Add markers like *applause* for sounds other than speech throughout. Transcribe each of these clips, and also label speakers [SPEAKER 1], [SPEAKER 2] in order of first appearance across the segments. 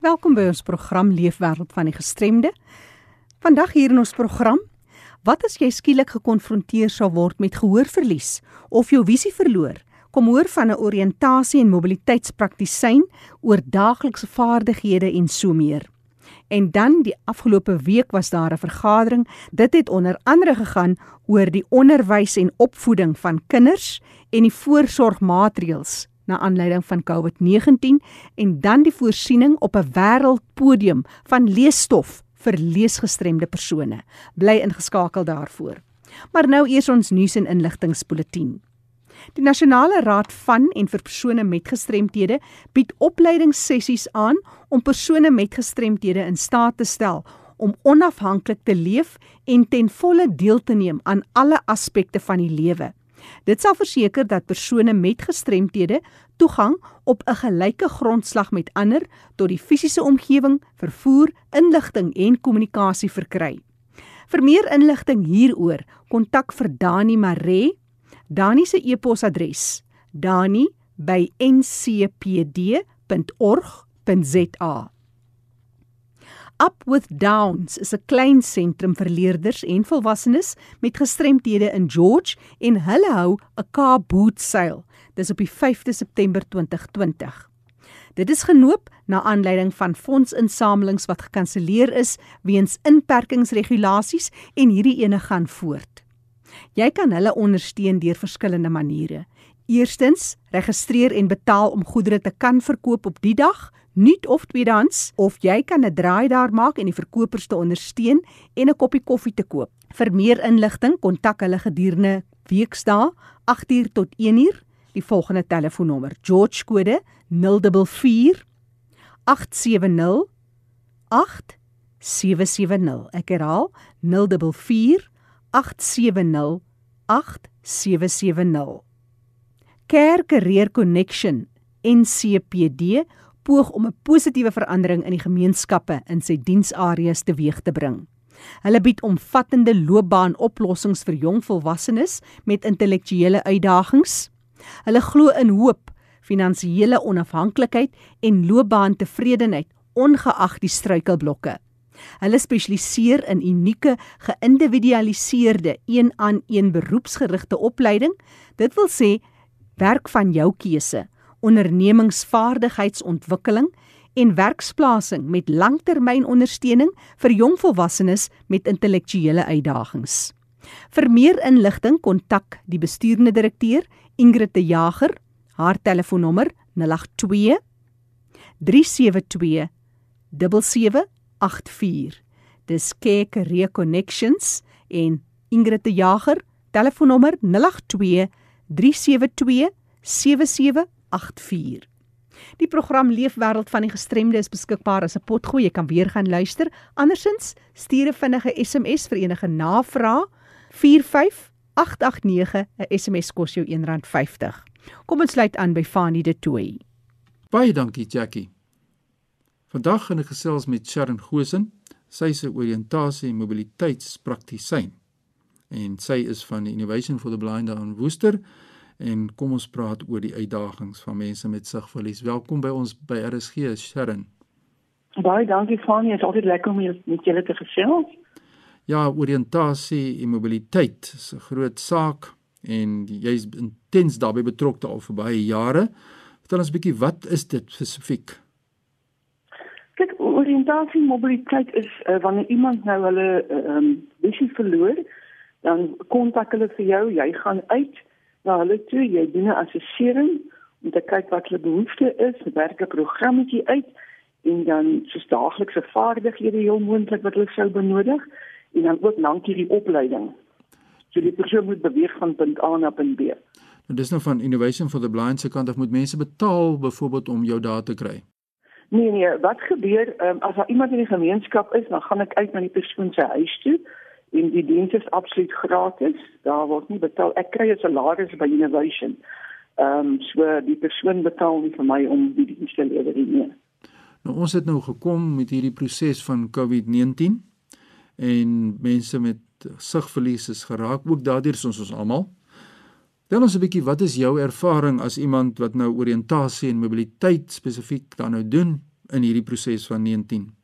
[SPEAKER 1] Welkom by ons program Leefwêreld van die Gestremde. Vandag hier in ons program, wat as jy skielik gekonfronteer sou word met gehoorverlies of jou visie verloor? Kom hoor van 'n oriëntasie en mobiliteitspraktisyn oor daaglikse vaardighede en so meer. En dan die afgelope week was daar 'n vergadering. Dit het onder andere gegaan oor die onderwys en opvoeding van kinders en die voorsorgmaatreëls na aanleiding van COVID-19 en dan die voorsiening op 'n wêreldpodium van leesstof vir leesgestremde persone. Bly ingeskakel daarvoor. Maar nou eers ons nuus en inligtingspulsatie. Die Nasionale Raad van en vir persone met gestremthede bied opleidingssessies aan om persone met gestremthede in staat te stel om onafhanklik te leef en ten volle deel te neem aan alle aspekte van die lewe. Dit sal verseker dat persone met gestremthede toegang op 'n gelyke grondslag met ander tot die fisiese omgewing, vervoer, inligting en kommunikasie verkry. Vir meer inligting hieroor, kontak vir Dani Maree. Dani se e-posadres: dani@ncpd.org.za. Up with Downs is 'n klein sentrum vir leerders en volwassenes met gestremthede in George en hulle hou 'n Kaapboot seil. Dis op die 5de September 2020. Dit is genoop na aanleiding van fondsinsamelings wat gekanselleer is weens inperkingsregulasies en hierdie ene gaan voort. Jy kan hulle ondersteun deur verskillende maniere. Eerstens, registreer en betaal om goedere te kan verkoop op die dag nuut of tweedehands of jy kan 'n draai daar maak en die verkopers te ondersteun en 'n koppie koffie te koop. Vir meer inligting kontak hulle gedurende weksdae 8uur tot 1uur die volgende telefoonnommer George kode 044 870 8770 ek herhaal 044 870 8770 Care Career Connection NCPD poog om 'n positiewe verandering in die gemeenskappe in sy diensareas teweeg te bring. Hulle bied omvattende loopbaanoplossings vir jong volwassenes met intellektuele uitdagings. Hulle glo in hoop, finansiële onafhanklikheid en loopbaantevredenheid ongeag die struikelblokke. Hulle spesialiseer in unieke, geïndividualiseerde, een-aan-een beroepsgerigte opleiding. Dit wil sê werk van jou keuse ondernemingsvaardigheidsontwikkeling en werksplasing met langtermynondersteuning vir jong volwassenes met intellektuele uitdagings. Vir meer inligting kontak die bestuurende direkteur Ingrid de Jager. Haar telefoonnommer 082 372 7784. Dis Keke Reconnections en Ingrid de Jager telefoonnommer 082 372 7784. 84. Die program Leefwêreld van die Gestremde is beskikbaar as 'n potgooi. Jy kan weer gaan luister. Andersins stuur 'n vinnige SMS vir enige navrae 45889. 'n SMS kos jou R1.50. Kom ons sluit aan by Fanie de Tooi.
[SPEAKER 2] Baie dankie Jackie. Vandag gaan ek gesels met Sharon Gosen. Sy is 'n oriëntasie en mobiliteitspraktisyn en sy is van die Innovation for the Blind in Worcester en kom ons praat oor die uitdagings van mense met sigverlies. Welkom by ons by RSG Sharon.
[SPEAKER 3] Baie dankie Fanie, is altyd lekker om met julle te gesels.
[SPEAKER 2] Ja, oriëntasie en mobiliteit is 'n groot saak en jy's intens daarbey betrokke al vir baie jare. Vertel ons 'n bietjie wat is dit spesifiek?
[SPEAKER 3] Kyk, oriëntasie en mobiliteit is uh, wanneer iemand nou hulle ehm um, visie verloor, dan kontak hulle vir jou, jy gaan uit na hulle toe, jy doen 'n assessering om te kyk wat hulle behoefte is, werk 'n programmetjie uit en dan soos daaglikse vaardighede heel moontlik wat hulle sou benodig en dan ook lank hierdie opleiding. So die persoon moet beweeg van punt A na punt B.
[SPEAKER 2] Nou dis nou van Innovation for the Blind se kant af moet mense betaal byvoorbeeld om jou daar te kry.
[SPEAKER 3] Nee nee, wat gebeur um, as daar iemand in die gemeenskap is, dan gaan ek uit na die persoon se huis toe en die diens is absoluut gratis. Daar word nie betaal. Ek kry 'n salaris by Innovation. Ehm um, so die persoon betaal nie vir my om die diens te lewer nie.
[SPEAKER 2] Nou ons het nou gekom met hierdie proses van COVID-19 en mense met sigverlies is geraak. Ook daardeur is ons ons almal. Dan ons 'n bietjie, wat is jou ervaring as iemand wat nou oriëntasie en mobiliteit spesifiek dan nou doen in hierdie proses van 19?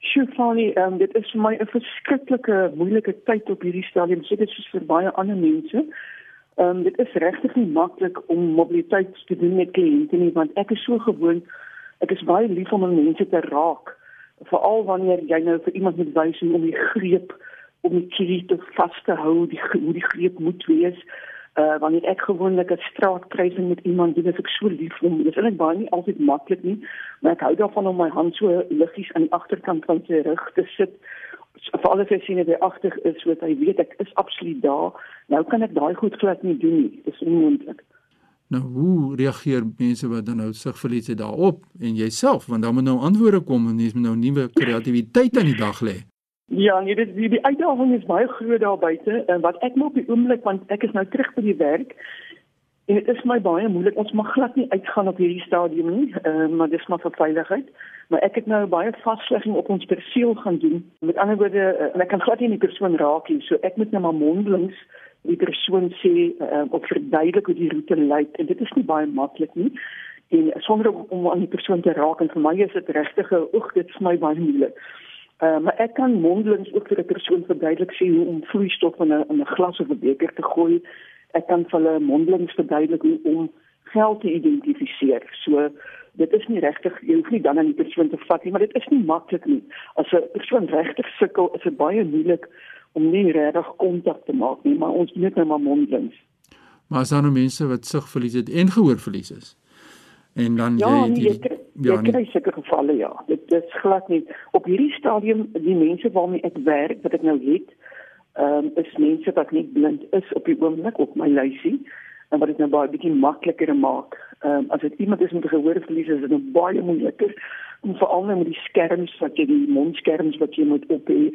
[SPEAKER 3] Shufani, um, dit is vir my 'n verskriklike moeilike tyd op hierdie stadium, so dit is vir baie ander mense. Ehm um, dit is regtig nie maklik om mobiliteit te doen met kliënte nie, want ek is so gewoond, ek is baie lief om mense te raak, veral wanneer jy nou vir iemand moet wys hoe om die greep om die kierie te vas te hou, die hoe die greep moet wees uh wanneer ek gewoonlik 'n straatkruising met iemand doen, is ek so lief hom. Dit is eintlik baie nie altyd maklik nie, maar ek hou daarvan om my hand so liggies aan die agterkant van sy rug te sit. Vir alles as hy net by agter is, sodat hy weet ek is absoluut daar. Nou kan ek daai goed glad nie doen nie. Dit is onmoontlik.
[SPEAKER 2] Nou hoe reageer mense wat dan nou sigverlies het daarop en jouself want dan moet nou antwoorde kom en jy moet nou nuwe kreatiwiteit aan die dag lê.
[SPEAKER 3] Ja, nee, dit die, die uitdaging is baie groot daar buite en wat ek nou op die oomblik want ek is nou terug by die werk en dit is my baie moeilik. Ons mag glad nie uitgaan op hierdie stadium nie, uh, maar dis maar vir veiligheid. Maar ek het nou baie vaslegging op ons perseel gaan doen. Met ander woorde, uh, ek kan glad nie die persoon raak nie, so ek moet nou maar mondelings die persoon sê uh, op verduidelik hoe die roete lyk en dit is nie baie maklik nie en sonder om, om aan die persoon te raak en vir my is dit regtig 'n oog dit is my baie moeilik. Uh, maar ek kan mondelings ook vir 'n persoon verduidelik sê hoe om vloeistof in 'n in 'n glas of 'n beker te gooi. Ek kan vir hulle mondelings verduidelik hoe om geld te identifiseer. So dit is nie regtig jy hoef nie dan aan die persoon te vat nie, maar dit is nie maklik nie. As 'n persoon regtig sukkel, is dit baie moeilik om nie regtig kontak te maak nie, maar ons moet net maar mondelings.
[SPEAKER 2] Maar as daar nou mense wat sigverlies het en gehoorverlies is. En dan
[SPEAKER 3] ja, jy die, die Ja, ek kry seker gevalle ja. Dit is glad nie op hierdie stadium die mense waarmee ek werk wat ek nou het, ehm um, is mense wat nie blind is op die oomblik op my lysie en wat dit nou baie bietjie makliker maak. Ehm um, as dit iemand is met 'n gehoorverlies is dit nou baie moeiliker om veral nou met die skerms wat jy die mondskerms wat jy moet op hê.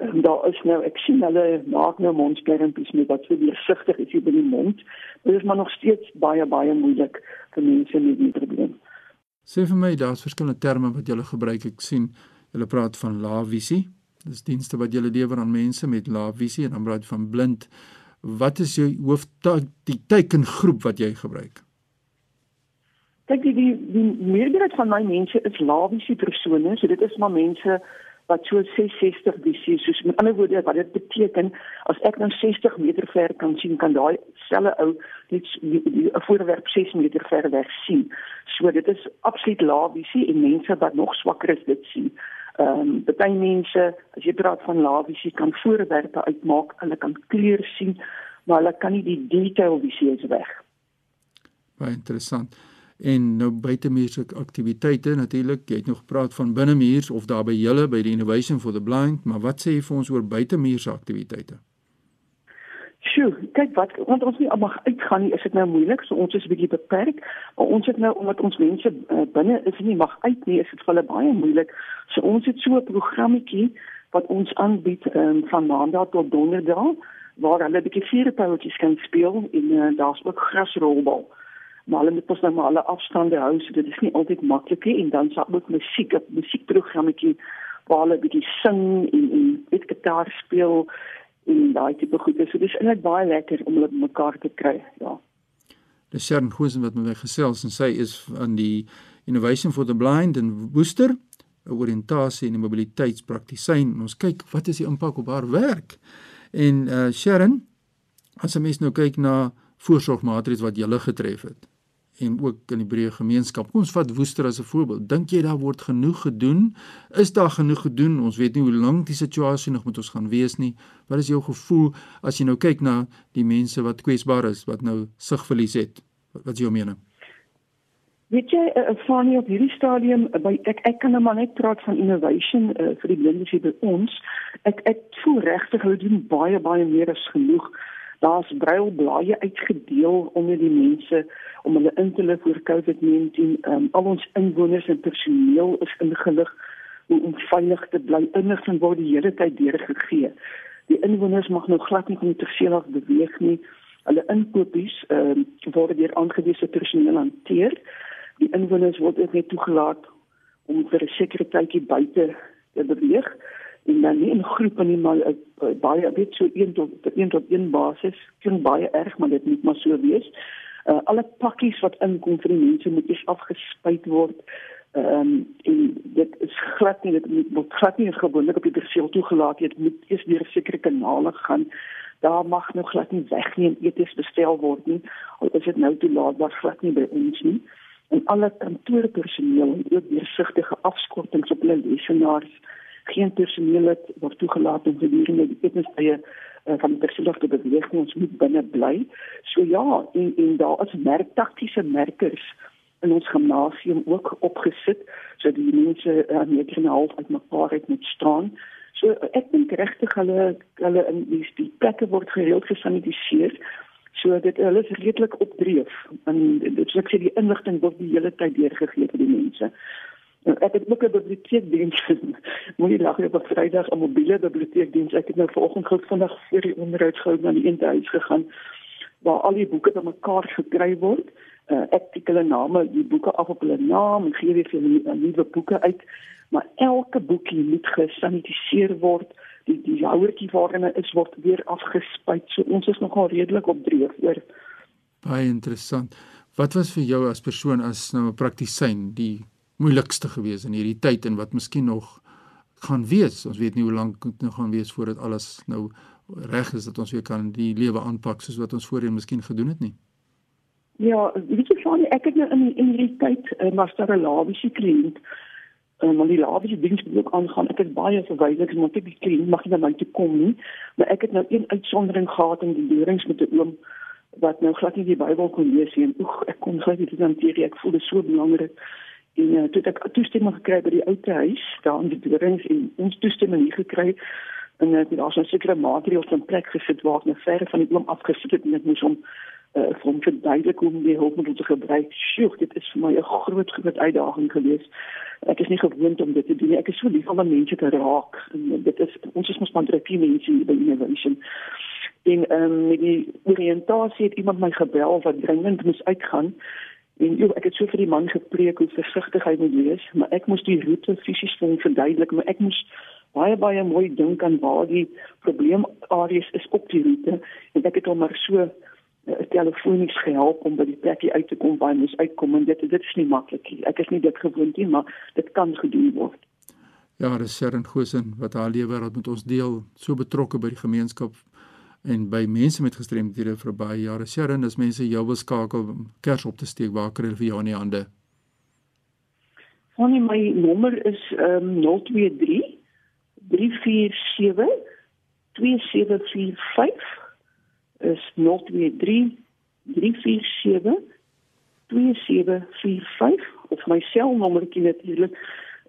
[SPEAKER 3] Um, daar is nou ek sien hulle maak nou mondskermpies met wat so deursigtig is hier by die mond. Dit is maar nog steeds baie baie moeilik vir mense met die probleem.
[SPEAKER 2] Sê vir my, daar's verskillende terme wat jy gebruik. Ek sien jy praat van lae visie. Dis dienste wat jy lewer aan mense met lae visie en dan praat jy van blind. Wat is jou hoof die teikengroep wat jy gebruik?
[SPEAKER 3] Kyk, die die, die meerderheid van my mense is lae visie persone, so dit is maar mense wat so 66 visie soos met ander woorde wat dit beteken as ek nou 60 meter ver kan sien kan daai selfe ou net 'n voorwerp 6 meter ver weg sien. So dit is absoluut lae visie en mense wat nog swakker is dit sien. Ehm um, baie mense as jy praat van lae visie kan voorwerpe uitmaak, hulle kan kleur sien, maar hulle kan nie die detail visie is weg.
[SPEAKER 2] Baie interessant en nou buitemuurse aktiwiteite natuurlik jy het nog gepraat van binnemuurs of daar by julle by die innovation for the blind maar wat sê jy vir ons oor buitemuurse aktiwiteite
[SPEAKER 3] Sjoe, kyk wat want ons nie mag uitgaan nie, is dit nou moeilik, so ons is 'n bietjie beperk. Ons het nou omdat ons mense uh, binne is nie mag uit nie, is dit vir hulle baie moeilik. So ons het so 'n programmetjie wat ons aanbied um, van maandag tot donderdag waar hulle 'n bietjie vierpouletjies kan speel en uh, daar's ook grasrolbal. Maar hulle moet mos nou maar alle afstande hou so dit is nie altyd maklik nie. En dan sal ook musiek op musiekprogrammetjie waar hulle bietjie sing en en met gitaar speel en daai tipe goede. So dis eintlik baie lekker om hulle mekaar te kry ja.
[SPEAKER 2] Dis Sharon Gosen wat met my gesels en sy is aan die Innovation for the Blind en Booster oriëntasie en mobiliteitspraktisyn. Ons kyk wat is die impak op haar werk? En uh Sharon as 'n mens nou kyk na voorsorgmaatreëls wat julle getref het en ook in die breë gemeenskap. Kom ons vat Woester as 'n voorbeeld. Dink jy daar word genoeg gedoen? Is daar genoeg gedoen? Ons weet nie hoe lank die situasie nog met ons gaan wees nie. Wat is jou gevoel as jy nou kyk na die mense wat kwesbaar is, wat nou sigverlies het? Wat is jou mening?
[SPEAKER 3] Weet jy, uh, Fanie op hierdie stadium uh, by ek ek kan nou maar net praat van innovation uh, vir die blindes hier by ons. Ek ek voel regtig hulle doen baie baie meer as genoeg. Daar's brailblaaie uitgedeel onder die mense om hulle in te lig oor COVID-19. Um, ehm, al ons inwoners en personeel is ingelig om veilig te bly. Inligting word die hele tyd deurgegee. Die inwoners mag nou glad nie van terself af beweeg nie. Hulle inkopies um, word deur aangewese personeel hanteer. Die inwoners word ook net toegelaat om vir 'n sekere tydjie buite te beweeg en dan nie in groepe nie maar uh, baie weet so 1 tot 1 tot 1 basis. Klink baie erg, maar dit moet maar so wees. Uh, alle pakkies wat inkom vir die mense moet eers afgespuit word. Ehm um, en dit is glad nie dit word glad nie gewoonlik op die perseel toegelaat dit moet eers deur sekere kanale gaan. Daar mag nog glad nie weg nie en eties bestel word nie. Al is dit nou toelaatbaar glad nie by ons nie. En alle kantoorpersoneel en ook deursigtige afskortings op hulle lesenaars geen personeel het word toegelaat om gedurende die etensbye uh, van die perseel te beweeg nie ons moet binne bly so ja en en daar is merk taktiese merkers in ons gimnasium ook opgesit sodat die mense uh, net 'n half uit mekaar het met staan. So ek dink regtig hulle hulle in die, die plekke word gereeld gesanitiseer. So dit hulle is redelik opdreef en dit sê die inligting word die hele tyd deurgegee vir die mense. Ek het ook 'n biblioteekdiens. *laughs* Moenie lag 'n Vrydag 'n mobiele biblioteekdiens. Ek het nou vanoggend gou vinnig vir die onderhoud gehou na die een huis gegaan waar al die boeke bymekaar gekry word uh, ek tik hulle name, die boeke af op hulle naam en gee weer vir hulle nuwe boeke uit. Maar elke boekie moet gesanitiseer word. Die die houertjie waarin is word weer afgespuit. So ons is nogal redelik op dreef oor.
[SPEAKER 2] Baie interessant. Wat was vir jou as persoon as nou 'n praktisyn die moeilikste gewees in hierdie tyd en wat miskien nog gaan wees? Ons weet nie hoe lank dit nog gaan wees voordat alles nou reg is dat ons weer kan die lewe aanpak soos wat ons voorheen miskien gedoen het nie.
[SPEAKER 3] Ja, weet jy van ek het nou in in hierdie tyd uh, master labiese kliënt en uh, maar die labiese diens moet ook aangaan. Ek is baie verwyderd omdat ek die kliënt mag nie na my toe kom nie. Maar ek het nou een uitsondering gehad in die leerings met 'n oom wat nou glad nie die Bybel kon lees nie. Oek, ek kon glad nie dit hanteer. Ek voel dit so belangrik. En uh, toe ek toestemming gekry by die ou huis, daar in die leerings en ons toestemming nie gekry en ek het daar so 'n sekere maatreëls in plek gesit waar ek nou verre van die oom afgesit het en ek moes hom uh, om te verduidelik hoe om die hulpmiddel te gebruik. Sjoe, dit is vir my 'n groot groot uitdaging geweest. Ek is nie gewoond om dit te doen. Ek is so lief om mense te raak. En dit is ons is mos maar drie mense hier by Innovation. En ehm um, met die oriëntasie het iemand my gebel wat dringend moes uitgaan. En joh, ek het so vir die man gepreek hoe versigtig hy moet wees, maar ek moes die roete fisies vir hom verduidelik, maar ek moes baie baie mooi dink aan waar die probleemareas is op die roete en ek het hom maar so uh, telefonies gehelp om by die plekie uit te kom waar hy moes uitkom en dit dit is nie maklik nie. Ek is nie dit gewoond nie, maar dit kan gedoen word.
[SPEAKER 2] Ja, dis Sharon Gosen wat haar lewe wat met ons deel, so betrokke by die gemeenskap en by mense met gestremdhede vir baie jare. Sharon, as mense jou wil skakel om kers op te steek, waar kry hulle vir jou in die hande?
[SPEAKER 3] Van my nommer is um, 023 347 2745 is 023 347 2745 of my selnommertjie natuurlik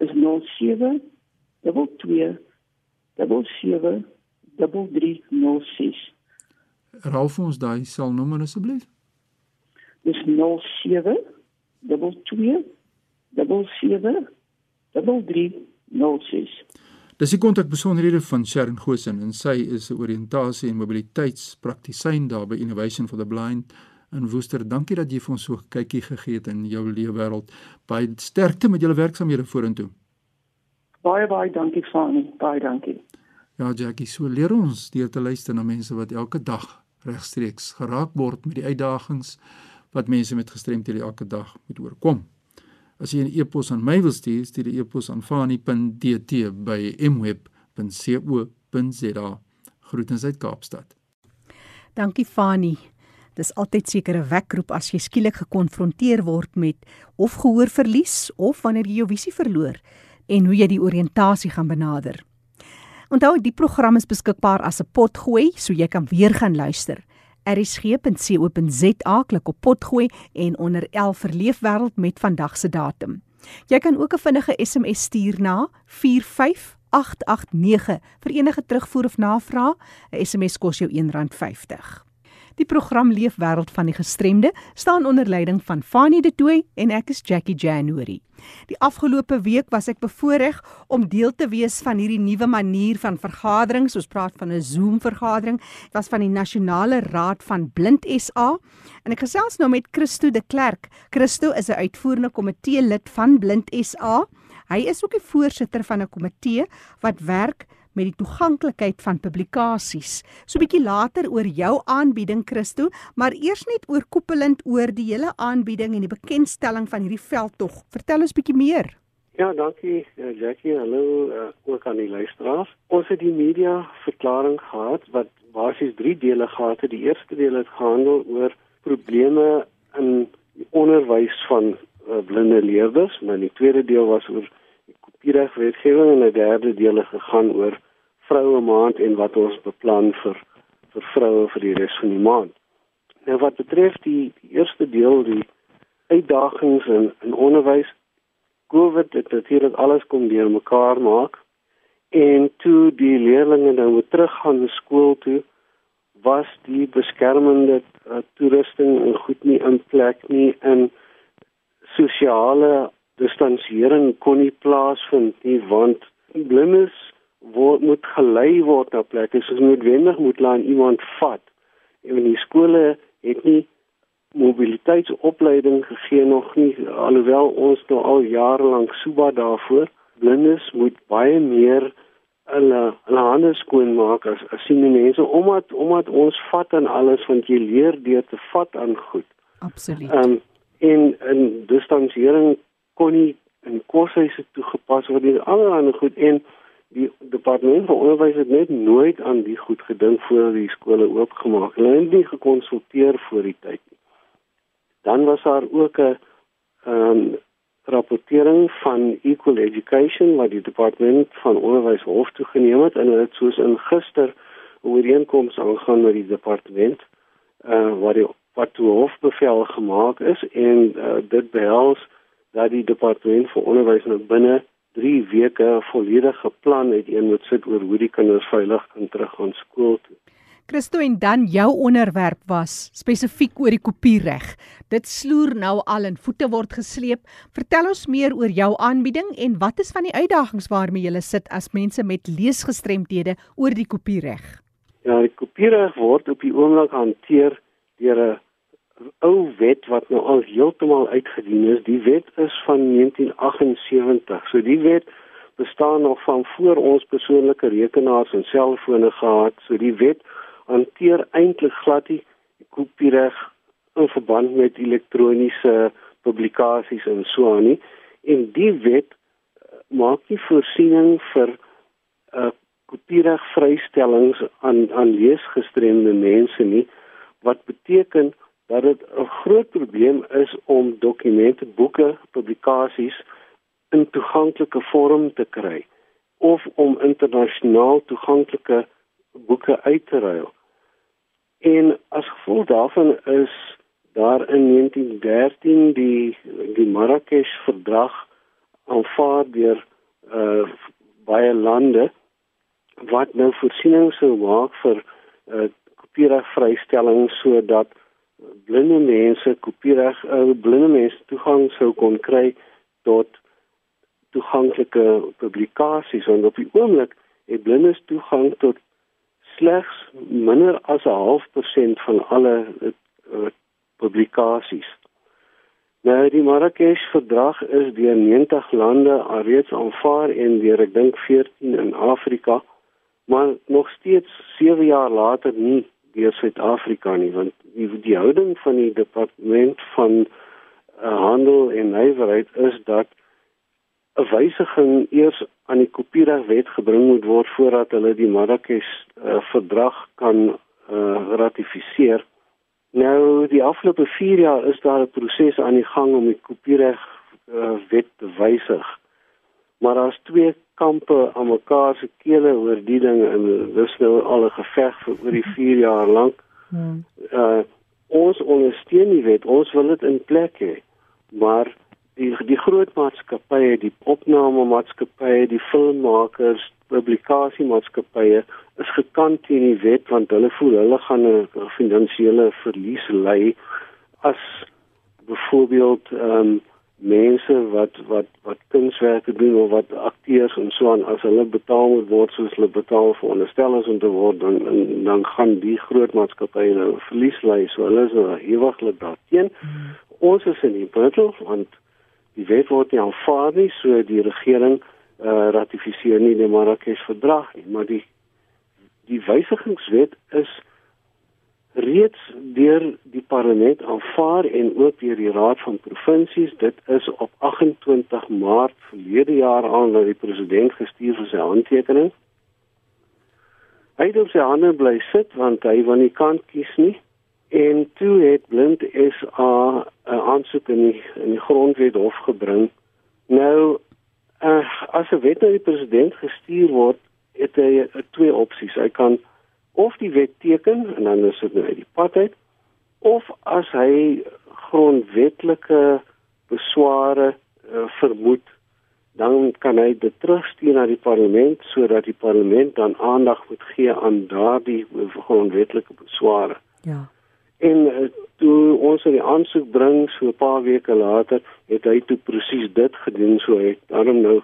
[SPEAKER 3] is 07 22 77 3306.
[SPEAKER 2] Raal vir ons daai selnommer asseblief.
[SPEAKER 3] Dis 07 22 77 3306.
[SPEAKER 2] Dis die kontakbesonderhede van Sharon Gosen en sy is 'n oriëntasie en mobiliteitspraktisyn daar by Innovation for the Blind in Woester. Dankie dat jy vir ons so 'n kykie gegee het in jou lewe wêreld. Baie sterkte met julle werksamehede vorentoe.
[SPEAKER 3] Baie baie dankie Fani. Baie dankie.
[SPEAKER 2] Ja, Jackie, so leer ons deur te luister na mense wat elke dag regstreeks geraak word met die uitdagings wat mense met gestremthede elke dag moet oorkom. As jy 'n e-pos aan my wil stuur, stuur die e-pos aan fani.dt by mweb.co.za. Groetens uit Kaapstad.
[SPEAKER 1] Dankie Fani. Dis altyd seker 'n wekroep as jy skielik gekonfronteer word met of gehoorverlies of wanneer jy jou visie verloor en hoe jy die oriëntasie gaan benader. Onthou, die program is beskikbaar as 'n potgooi, so jy kan weer gaan luister rsg.co.za klik op potgooi en onder 11 verleefwêreld met vandag se datum. Jy kan ook 'n vinnige SMS stuur na 45889 vir enige terugvoer of navraag. 'n SMS kos jou R1.50. Die program Leefwêreld van die Gestremde staan onder leiding van Fanie De Tooy en ek is Jackie January. Die afgelope week was ek bevoorreg om deel te wees van hierdie nuwe manier van vergaderings. Ons praat van 'n Zoom vergadering. Dit was van die Nasionale Raad van Blind SA en ek gesels nou met Christo de Klerk. Christo is 'n uitvoerende komitee lid van Blind SA. Hy is ook die voorsitter van 'n komitee wat werk met die toeganklikheid van publikasies. So 'n bietjie later oor jou aanbieding Christo, maar eers net oorkoepelend oor die hele aanbieding en die bekendstelling van hierdie veldtog. Vertel ons bietjie meer.
[SPEAKER 4] Ja, dankie uh, Jackie. Hallo uh, ook aan die luisteraars. Ons het die media verklaring gehad wat basies drie dele gehad het. Die eerste deel het gehandel oor probleme in die onderwys van uh, blinde leerders, maar die tweede deel was oor kopiereg wetgewing en die derde deel het gegaan oor vroue maand en wat ons beplan vir vir vroue vir die res van die maand. Nou wat betref die, die eerste deel die uitdagings in in onderwys COVID het natuurlik alles kom deurmekaar maak en toe die leerders nou moet teruggaan skool toe was die beskermende uh, toerusting en goed nie in plek nie en sosiale distansiering kon nie plaasvind nie want blindes word moet gelei word na plekke soos noodwendig moet laat iemand vat en die skole het nie mobiliteitsopleiding gegee nog nie alhoewel ons nou al jare lank suba daarvoor blindes moet baie meer hulle hulle hande skoon maak as as sien mense omdat omdat ons vat aan alles want jy leer deur te vat aan goed.
[SPEAKER 1] Absoluut. Um,
[SPEAKER 4] en en distansiering kon nie in koshuise toegepas word nie. Allerhande goed en die departement van onderwys het net nooit aan die goed gedink voor die skole oopgemaak. Hulle het nie gekonsulteer voor die tyd nie. Dan was daar ook 'n ehm um, rapportering van Equal Education wat die departement van onderwys hof toegeneem het en hulle het soos in gister ooreenkoms aangaan met die departement uh wat die wat toe hofbevel gemaak is en uh, dit behels dat die departement vir onderwys nou binne 3 weke 'n volledige plan het een moet sit oor hoe die kinders veilig kan teruggaan skool toe.
[SPEAKER 1] Christo en dan jou onderwerp was spesifiek oor die kopiereg. Dit sloer nou al en voete word gesleep. Vertel ons meer oor jou aanbieding en wat is van die uitdagings waarmee jy sit as mense met leesgestremthede oor die kopiereg?
[SPEAKER 4] Ja, die kopiereg word op die oomblik hanteer deur 'n ou wet wat nou al heeltemal uitgedien is. Die wet is van 1978. So die wet bestaan nog van voor ons persoonlike rekenaars en selfone gehad. So die wet hanteer eintlik glad die kopiereg in verband met elektroniese publikasies en so aan nie. En die wet eh, maak nie voorsiening vir uh kopiereg vrystellings aan aan leesgestremde mense nie wat beteken dat dit 'n groot probleem is om dokumente, boeke, publikasies in toeganklike vorm te kry of om internasionaal toeganklike boeke uit te ruil. En as gevolg daarvan is daar in 1913 die die Marrakesh verdrag aanvaar deur uh baie lande wat nou voorsiening sou maak vir uh kopiereg vrystelling sodat blinde mense kopiereg uh, blinde mense toegang sou kon kry tot toeganklike publikasies en op die oomblik het blindes toegang tot slegs minder as 'n half persent van alle uh, publikasies. Nou die Marrakesh verdrag is deur 90 lande alreeds aanvaar en deur ek dink 14 in Afrika, maar nog steeds 7 jaar later nie deur Suid-Afrika nie want die, die houding van die departement van uh, handel en nywerheid is dat 'n wysiging eers aan die kopiereg gebring moet word voordat hulle die Marrakesh uh, verdrag kan uh, ratifiseer. Nou die afgelope 4 jaar is daar 'n proses aan die gang om die kopiereg uh, wet te wysig. Maar daar's twee kampe aan mekaar se kele oor die ding en dis nou al 'n geveg vir oor die 4 jaar lank. Hmm. Uh ons ondersteun die wet, ons wil dit in plek hê. Maar die die groot maatskappye, die opname maatskappye, die filmmakers, publikasiemaatskappye is gekant teen die wet want hulle voel hulle gaan 'n finansiële verlies ly as byvoorbeeld ehm um, mense wat wat wat kunswerke doen of wat akteurs en so aan as hulle betaal moet word soos hulle betaal vir onderstellings om te word dan en, dan gaan die groot maatskappye nou verlies ly so hulle is nou ewiglik daarteen hmm. ons is in die punt want die wet word nie aanvaar nie so die regering uh, ratifiseer nie die Marrakesh verdrag nie, maar die die wysigingswet is reeds deur die parlement aanvaar en ook deur die raad van provinsies. Dit is op 28 Maart verlede jaar aan dat die president gestuur vir sy handtekening. Hy het op sy hande bly sit want hy wou nie kan kies nie. En toe het Blind SA 'n aansoek in die, in die grondwet hof gebring. Nou uh, as 'n wet na die president gestuur word, het hy uh, twee opsies. Hy kan of die wet teken en dan is dit nou uit die pad uit of as hy grondwetlike besware uh, vermoed dan kan hy dit terugstuur na die parlement sodat die parlement dan aandag moet gee aan daardie grondwetlike besware.
[SPEAKER 1] Ja.
[SPEAKER 4] En uh, toe ons die aansoek bring so 'n paar weke later, het hy toe presies dit gedoen so hy daarom nou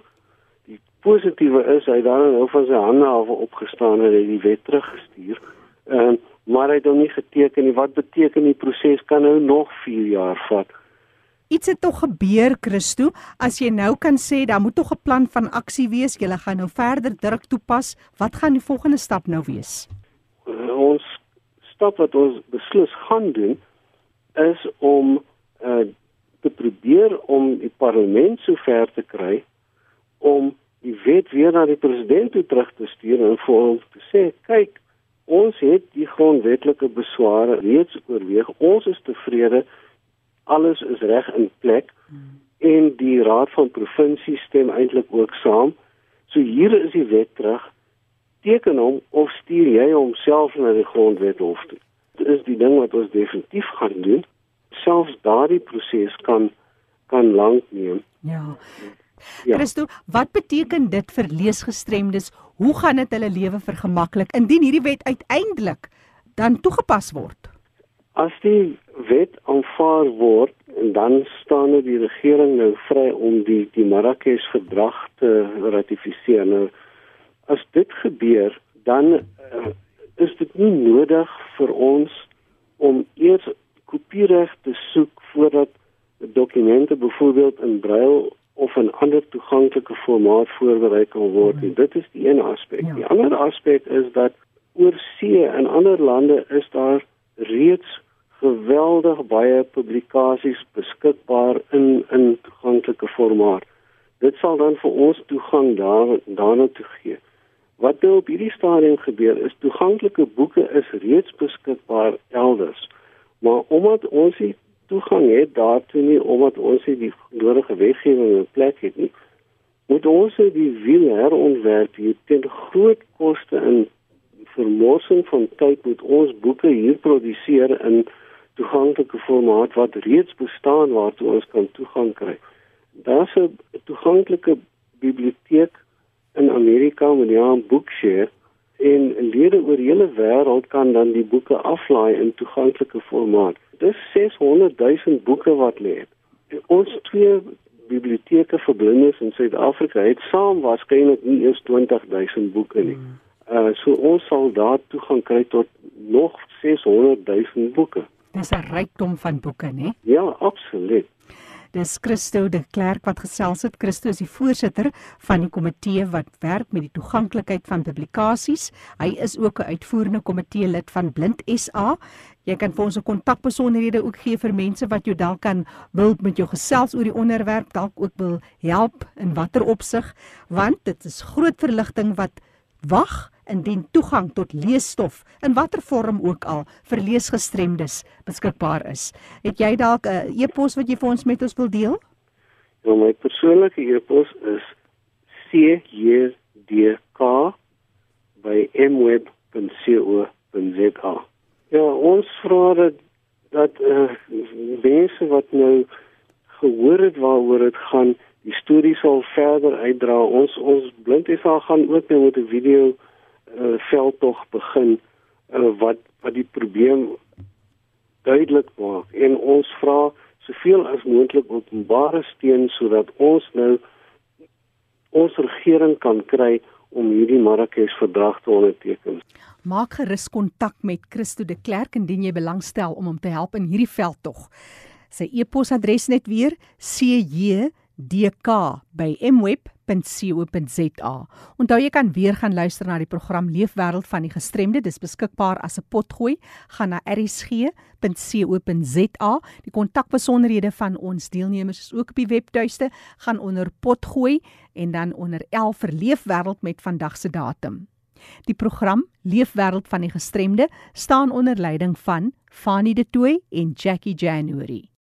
[SPEAKER 4] positiewe is hy dan nou van sy hande af opgestaan en hy die wet teruggestuur. Ehm uh, maar hy het hom nie geteken nie. Wat beteken die proses kan nou nog 4 jaar vat?
[SPEAKER 1] Iets het tog gebeur, Christo. As jy nou kan sê daar moet tog 'n plan van aksie wees. Jy gaan nou verder druk toepas. Wat gaan die volgende stap nou wees?
[SPEAKER 4] Uh, ons stap wat ons beslis gaan doen is om uh, te probeer om die parlement sover te kry wet weer na die president toe terug te stuur en vir hom te sê kyk ons het die grondwetlike besware reeds oorweeg. Ons is tevrede. Alles is reg in plek hmm. en die raad van provinsie stem eintlik ook saam. So hier is die wet terug. Teken hom of stuur jy homself na die grondwethof toe. Dit is die ding wat ons definitief gaan doen. Selfs daardie proses kan kan lank neem.
[SPEAKER 1] Ja Ja. Christo, wat beteken dit vir leesgestremdes? Hoe gaan dit hulle lewe vergemaklik indien hierdie wet uiteindelik dan toegepas word?
[SPEAKER 4] As die wet aanvaar word dan staan dit die regering nou vry om die die Marrakesh verdrag te ratifiseer. Nou as dit gebeur, dan uh, is dit nie nodig vir ons om eers kopiereg te soek voordat dokumente byvoorbeeld in brail of 'n ander toeganklike formaat voorberei kan word. En dit is die een aspek. Ja. Die ander aspek is dat oor see in ander lande is daar reeds geweldig baie publikasies beskikbaar in in toeganklike formaat. Dit sal dan vir ons toegang daar daarna toe gee. Wat nou op hierdie stadium gebeur is toeganklike boeke is reeds beskikbaar elders. Maar omdat ons nie toegang het daartoe nie omdat ons nie die nodige wetgewing in plek het nie. Moet ons die wiel herontwerp hier teen groot koste in vermorsing van tyd moet ons boeke hier produseer in toeganklike formaat wat reeds bestaan waartoe ons kan toegang kry. Daar's 'n toeganklike biblioteek in Amerika met die naam Bookshare en lede oor die hele wêreld kan dan die boeke aflaai in toeganklike formaat. Dis 600 000 boeke wat lê. Ons twee biblioteke vir blindes in Suid-Afrika het saam waarskynlik nie eens 20 000 boeke nie. Hmm. Uh so ons sal daar toegang kry tot nog 600 000 boeke.
[SPEAKER 1] Dis 'n rykdom van boeke, né?
[SPEAKER 4] Ja, absoluut.
[SPEAKER 1] Dis Christo de Klerk wat gesels het. Christo is die voorsitter van die komitee wat werk met die toeganklikheid van publikasies. Hy is ook 'n uitvoerende komitee lid van Blind SA. Jy kan vir ons 'n kontakbesonderhede ook gee vir mense wat jou dalk kan wil met jou gesels oor die onderwerp, dalk ook wil help in watter opsig, want dit is groot verligting wat wag indien toegang tot leesstof in watter vorm ook al vir leesgestremdes beskikbaar is. Het jy dalk 'n uh, e-pos wat jy vir ons met ons wil deel?
[SPEAKER 4] Ja, my persoonlike e-pos is cjdk@mweb.co.za. Ja, ons vra dat dat uh, mense wat nou gehoor het waaroor dit gaan, die storie sal verder uitdra. Ons ons blind is al gaan ook nou met 'n video uh, veldtog begin uh, wat wat die probleem duidelik maak en ons vra soveel as moontlik openbare steun sodat ons nou ons regering kan kry om hierdie Marrakesh verdrag te onderteken.
[SPEAKER 1] Maak gerus kontak met Christo de Klerk indien jy belangstel om hom te help in hierdie veldtog. Sy e-posadres net weer cjdk@mweb www.rsg.co.za. Onthou jy kan weer gaan luister na die program Leefwêreld van die Gestremde. Dis beskikbaar as 'n potgooi. Gaan na rsg.co.za. Die kontakbesonderhede van ons deelnemers is ook op die webtuiste. Gaan onder potgooi en dan onder 11 vir Leefwêreld met vandag se datum. Die program Leefwêreld van die Gestremde staan onder leiding van Fanie De Tooy en Jackie January.